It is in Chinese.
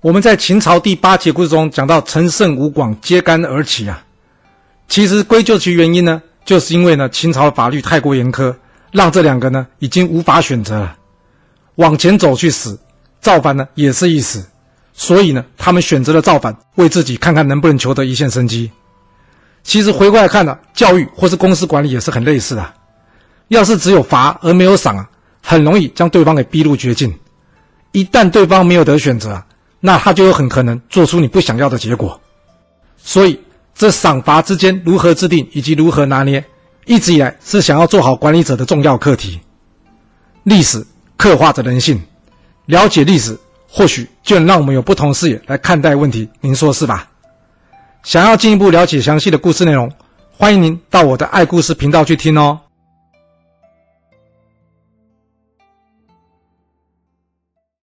我们在秦朝第八节故事中讲到陈胜吴广揭竿而起啊，其实归咎其原因呢，就是因为呢秦朝的法律太过严苛，让这两个呢已经无法选择了，往前走去死，造反呢也是一死，所以呢他们选择了造反，为自己看看能不能求得一线生机。其实回过来看呢，教育或是公司管理也是很类似的，要是只有罚而没有赏啊，很容易将对方给逼入绝境，一旦对方没有得选择啊。那他就有很可能做出你不想要的结果，所以这赏罚之间如何制定以及如何拿捏，一直以来是想要做好管理者的重要课题。历史刻画着人性，了解历史或许就能让我们有不同视野来看待问题，您说是吧？想要进一步了解详细的故事内容，欢迎您到我的爱故事频道去听哦。